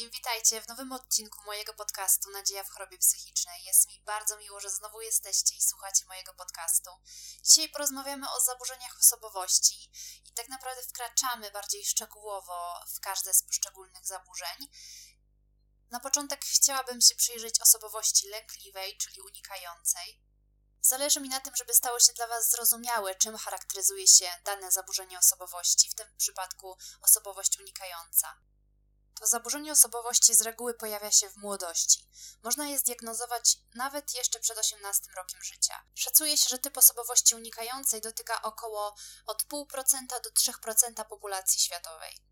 wszystkim, witajcie w nowym odcinku mojego podcastu Nadzieja w chorobie psychicznej. Jest mi bardzo miło, że znowu jesteście i słuchacie mojego podcastu. Dzisiaj porozmawiamy o zaburzeniach osobowości i tak naprawdę wkraczamy bardziej szczegółowo w każde z poszczególnych zaburzeń. Na początek chciałabym się przyjrzeć osobowości lękliwej, czyli unikającej. Zależy mi na tym, żeby stało się dla Was zrozumiałe, czym charakteryzuje się dane zaburzenie osobowości, w tym przypadku osobowość unikająca. To zaburzenie osobowości z reguły pojawia się w młodości. Można je zdiagnozować nawet jeszcze przed 18 rokiem życia. Szacuje się, że typ osobowości unikającej dotyka około od 0,5% do 3% populacji światowej.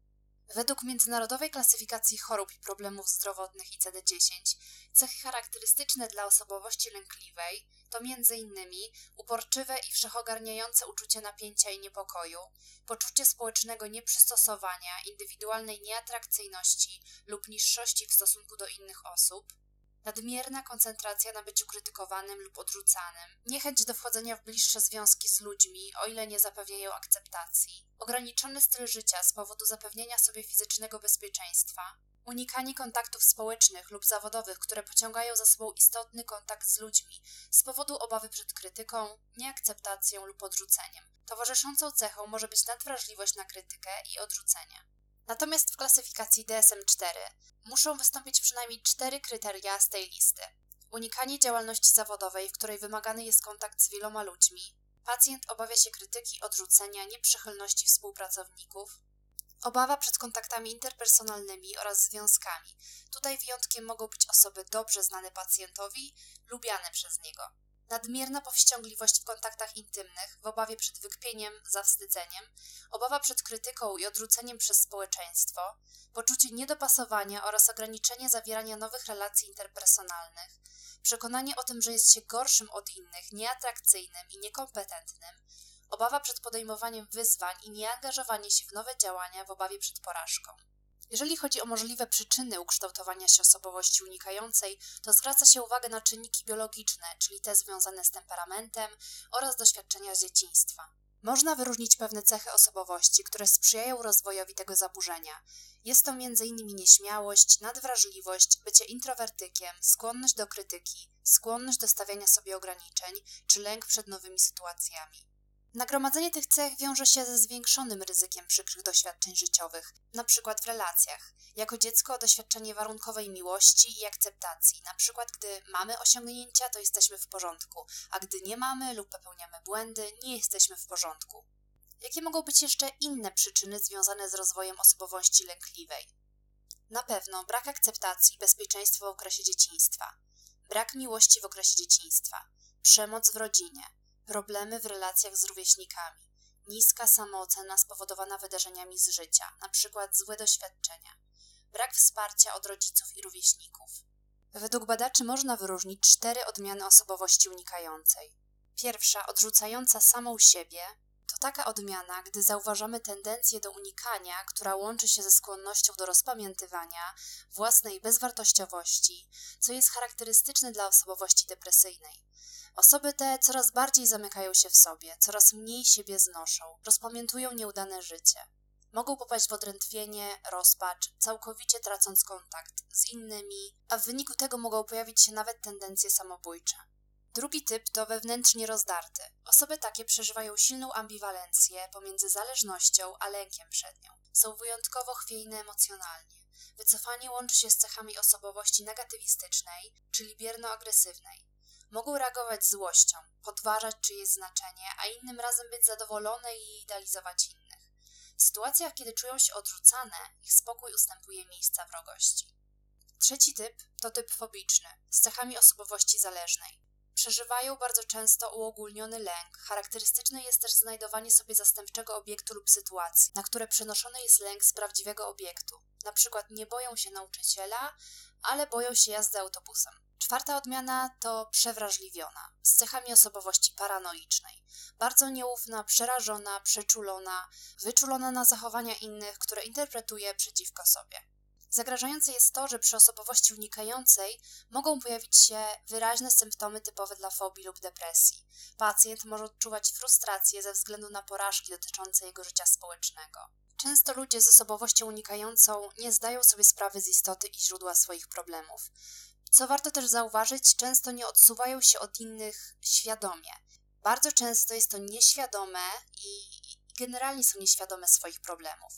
Według Międzynarodowej Klasyfikacji Chorób i Problemów Zdrowotnych ICD-10 cechy charakterystyczne dla osobowości lękliwej to m.in. uporczywe i wszechogarniające uczucie napięcia i niepokoju, poczucie społecznego nieprzystosowania, indywidualnej nieatrakcyjności lub niższości w stosunku do innych osób, nadmierna koncentracja na byciu krytykowanym lub odrzucanym, niechęć do wchodzenia w bliższe związki z ludźmi, o ile nie zapewniają akceptacji, ograniczony styl życia z powodu zapewnienia sobie fizycznego bezpieczeństwa, unikanie kontaktów społecznych lub zawodowych, które pociągają za sobą istotny kontakt z ludźmi z powodu obawy przed krytyką, nieakceptacją lub odrzuceniem. Towarzyszącą cechą może być nadwrażliwość na krytykę i odrzucenie. Natomiast w klasyfikacji DSM-4 muszą wystąpić przynajmniej cztery kryteria z tej listy. Unikanie działalności zawodowej, w której wymagany jest kontakt z wieloma ludźmi. Pacjent obawia się krytyki, odrzucenia, nieprzychylności współpracowników. Obawa przed kontaktami interpersonalnymi oraz związkami. Tutaj wyjątkiem mogą być osoby dobrze znane pacjentowi, lubiane przez niego nadmierna powściągliwość w kontaktach intymnych, w obawie przed wykpieniem, zawstydzeniem, obawa przed krytyką i odrzuceniem przez społeczeństwo, poczucie niedopasowania oraz ograniczenie zawierania nowych relacji interpersonalnych, przekonanie o tym, że jest się gorszym od innych, nieatrakcyjnym i niekompetentnym, obawa przed podejmowaniem wyzwań i nieangażowanie się w nowe działania w obawie przed porażką. Jeżeli chodzi o możliwe przyczyny ukształtowania się osobowości unikającej, to zwraca się uwagę na czynniki biologiczne, czyli te związane z temperamentem oraz doświadczenia z dzieciństwa. Można wyróżnić pewne cechy osobowości, które sprzyjają rozwojowi tego zaburzenia. Jest to m.in. nieśmiałość, nadwrażliwość, bycie introwertykiem, skłonność do krytyki, skłonność do stawiania sobie ograniczeń czy lęk przed nowymi sytuacjami. Nagromadzenie tych cech wiąże się ze zwiększonym ryzykiem przykrych doświadczeń życiowych, np. w relacjach. Jako dziecko doświadczenie warunkowej miłości i akceptacji, np. gdy mamy osiągnięcia, to jesteśmy w porządku, a gdy nie mamy lub popełniamy błędy, nie jesteśmy w porządku. Jakie mogą być jeszcze inne przyczyny związane z rozwojem osobowości lękliwej? Na pewno brak akceptacji i bezpieczeństwa w okresie dzieciństwa, brak miłości w okresie dzieciństwa, przemoc w rodzinie, problemy w relacjach z rówieśnikami, niska samoocena spowodowana wydarzeniami z życia, np. złe doświadczenia, brak wsparcia od rodziców i rówieśników. Według badaczy można wyróżnić cztery odmiany osobowości unikającej. Pierwsza, odrzucająca samą siebie, to taka odmiana, gdy zauważamy tendencję do unikania, która łączy się ze skłonnością do rozpamiętywania własnej bezwartościowości, co jest charakterystyczne dla osobowości depresyjnej. Osoby te coraz bardziej zamykają się w sobie, coraz mniej siebie znoszą, rozpamiętują nieudane życie. Mogą popaść w odrętwienie, rozpacz, całkowicie tracąc kontakt z innymi, a w wyniku tego mogą pojawić się nawet tendencje samobójcze. Drugi typ to wewnętrznie rozdarty. Osoby takie przeżywają silną ambiwalencję pomiędzy zależnością a lękiem przed nią. Są wyjątkowo chwiejne emocjonalnie. Wycofanie łączy się z cechami osobowości negatywistycznej, czyli bierno-agresywnej. Mogą reagować złością, podważać czyjeś znaczenie, a innym razem być zadowolone i idealizować innych. W sytuacjach, kiedy czują się odrzucane, ich spokój ustępuje miejsca wrogości. Trzeci typ to typ fobiczny, z cechami osobowości zależnej. Przeżywają bardzo często uogólniony lęk. Charakterystyczne jest też znajdowanie sobie zastępczego obiektu lub sytuacji, na które przenoszony jest lęk z prawdziwego obiektu. Na przykład nie boją się nauczyciela, ale boją się jazdy autobusem. Czwarta odmiana to przewrażliwiona, z cechami osobowości paranoicznej. Bardzo nieufna, przerażona, przeczulona, wyczulona na zachowania innych, które interpretuje przeciwko sobie. Zagrażające jest to, że przy osobowości unikającej mogą pojawić się wyraźne symptomy typowe dla fobii lub depresji. Pacjent może odczuwać frustrację ze względu na porażki dotyczące jego życia społecznego. Często ludzie z osobowością unikającą nie zdają sobie sprawy z istoty i źródła swoich problemów. Co warto też zauważyć, często nie odsuwają się od innych świadomie. Bardzo często jest to nieświadome i generalnie są nieświadome swoich problemów.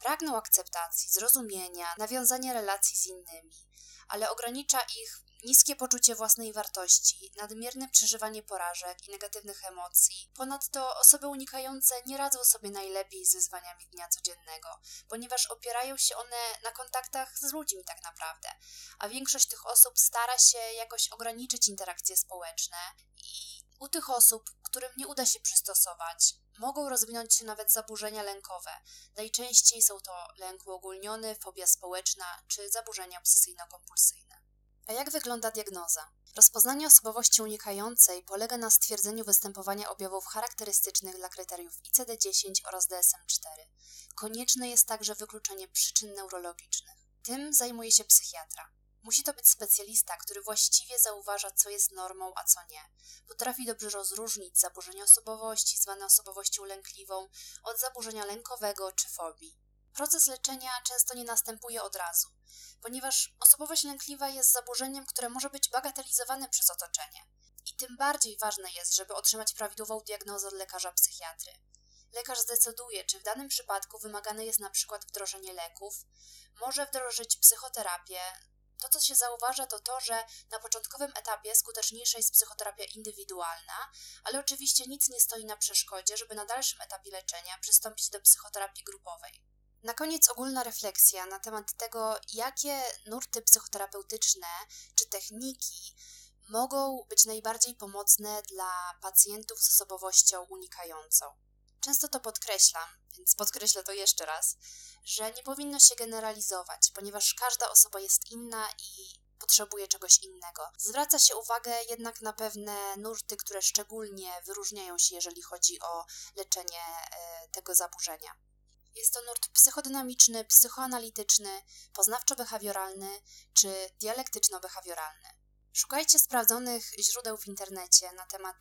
Pragną akceptacji, zrozumienia, nawiązania relacji z innymi, ale ogranicza ich niskie poczucie własnej wartości, nadmierne przeżywanie porażek i negatywnych emocji. Ponadto osoby unikające nie radzą sobie najlepiej z wyzwaniami dnia codziennego, ponieważ opierają się one na kontaktach z ludźmi tak naprawdę, a większość tych osób stara się jakoś ograniczyć interakcje społeczne i u tych osób, którym nie uda się przystosować, mogą rozwinąć się nawet zaburzenia lękowe. Najczęściej są to lęk uogólniony, fobia społeczna czy zaburzenia obsesyjno-kompulsyjne. A jak wygląda diagnoza? Rozpoznanie osobowości unikającej polega na stwierdzeniu występowania objawów charakterystycznych dla kryteriów ICD-10 oraz DSM-4. Konieczne jest także wykluczenie przyczyn neurologicznych. Tym zajmuje się psychiatra. Musi to być specjalista, który właściwie zauważa, co jest normą, a co nie. Potrafi dobrze rozróżnić zaburzenia osobowości, zwane osobowością lękliwą, od zaburzenia lękowego czy fobii. Proces leczenia często nie następuje od razu, ponieważ osobowość lękliwa jest zaburzeniem, które może być bagatelizowane przez otoczenie. I tym bardziej ważne jest, żeby otrzymać prawidłową diagnozę od lekarza psychiatry. Lekarz zdecyduje, czy w danym przypadku wymagane jest na przykład wdrożenie leków, może wdrożyć psychoterapię, to, co się zauważa, to to, że na początkowym etapie skuteczniejsza jest psychoterapia indywidualna, ale oczywiście nic nie stoi na przeszkodzie, żeby na dalszym etapie leczenia przystąpić do psychoterapii grupowej. Na koniec ogólna refleksja na temat tego, jakie nurty psychoterapeutyczne czy techniki mogą być najbardziej pomocne dla pacjentów z osobowością unikającą. Często to podkreślam, więc podkreślę to jeszcze raz, że nie powinno się generalizować, ponieważ każda osoba jest inna i potrzebuje czegoś innego. Zwraca się uwagę jednak na pewne nurty, które szczególnie wyróżniają się, jeżeli chodzi o leczenie e, tego zaburzenia. Jest to nurt psychodynamiczny, psychoanalityczny, poznawczo-behawioralny czy dialektyczno-behawioralny. Szukajcie sprawdzonych źródeł w internecie na temat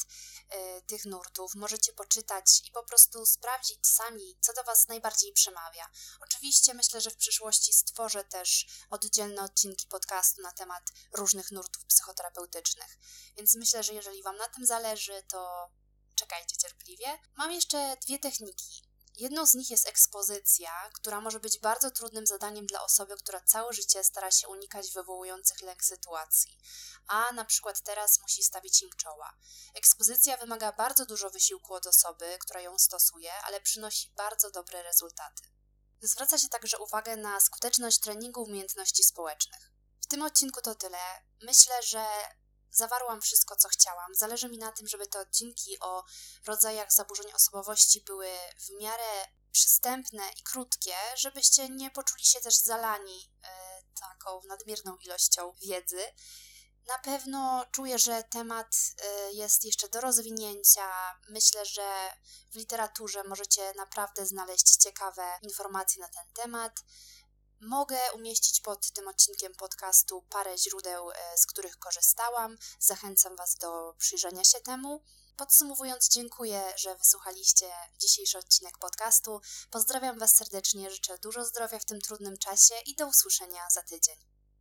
y, tych nurtów. Możecie poczytać i po prostu sprawdzić sami, co do Was najbardziej przemawia. Oczywiście myślę, że w przyszłości stworzę też oddzielne odcinki podcastu na temat różnych nurtów psychoterapeutycznych. Więc myślę, że jeżeli Wam na tym zależy, to czekajcie cierpliwie. Mam jeszcze dwie techniki Jedną z nich jest ekspozycja, która może być bardzo trudnym zadaniem dla osoby, która całe życie stara się unikać wywołujących lęk sytuacji, a na przykład teraz musi stawić im czoła. Ekspozycja wymaga bardzo dużo wysiłku od osoby, która ją stosuje, ale przynosi bardzo dobre rezultaty. Zwraca się także uwagę na skuteczność treningu umiejętności społecznych. W tym odcinku to tyle. Myślę, że Zawarłam wszystko, co chciałam. Zależy mi na tym, żeby te odcinki o rodzajach zaburzeń osobowości były w miarę przystępne i krótkie, żebyście nie poczuli się też zalani e, taką nadmierną ilością wiedzy. Na pewno czuję, że temat e, jest jeszcze do rozwinięcia. Myślę, że w literaturze możecie naprawdę znaleźć ciekawe informacje na ten temat. Mogę umieścić pod tym odcinkiem podcastu parę źródeł, e, z których korzystałam. Zachęcam Was do przyjrzenia się temu. Podsumowując, dziękuję, że wysłuchaliście dzisiejszy odcinek podcastu. Pozdrawiam Was serdecznie, życzę dużo zdrowia w tym trudnym czasie i do usłyszenia za tydzień.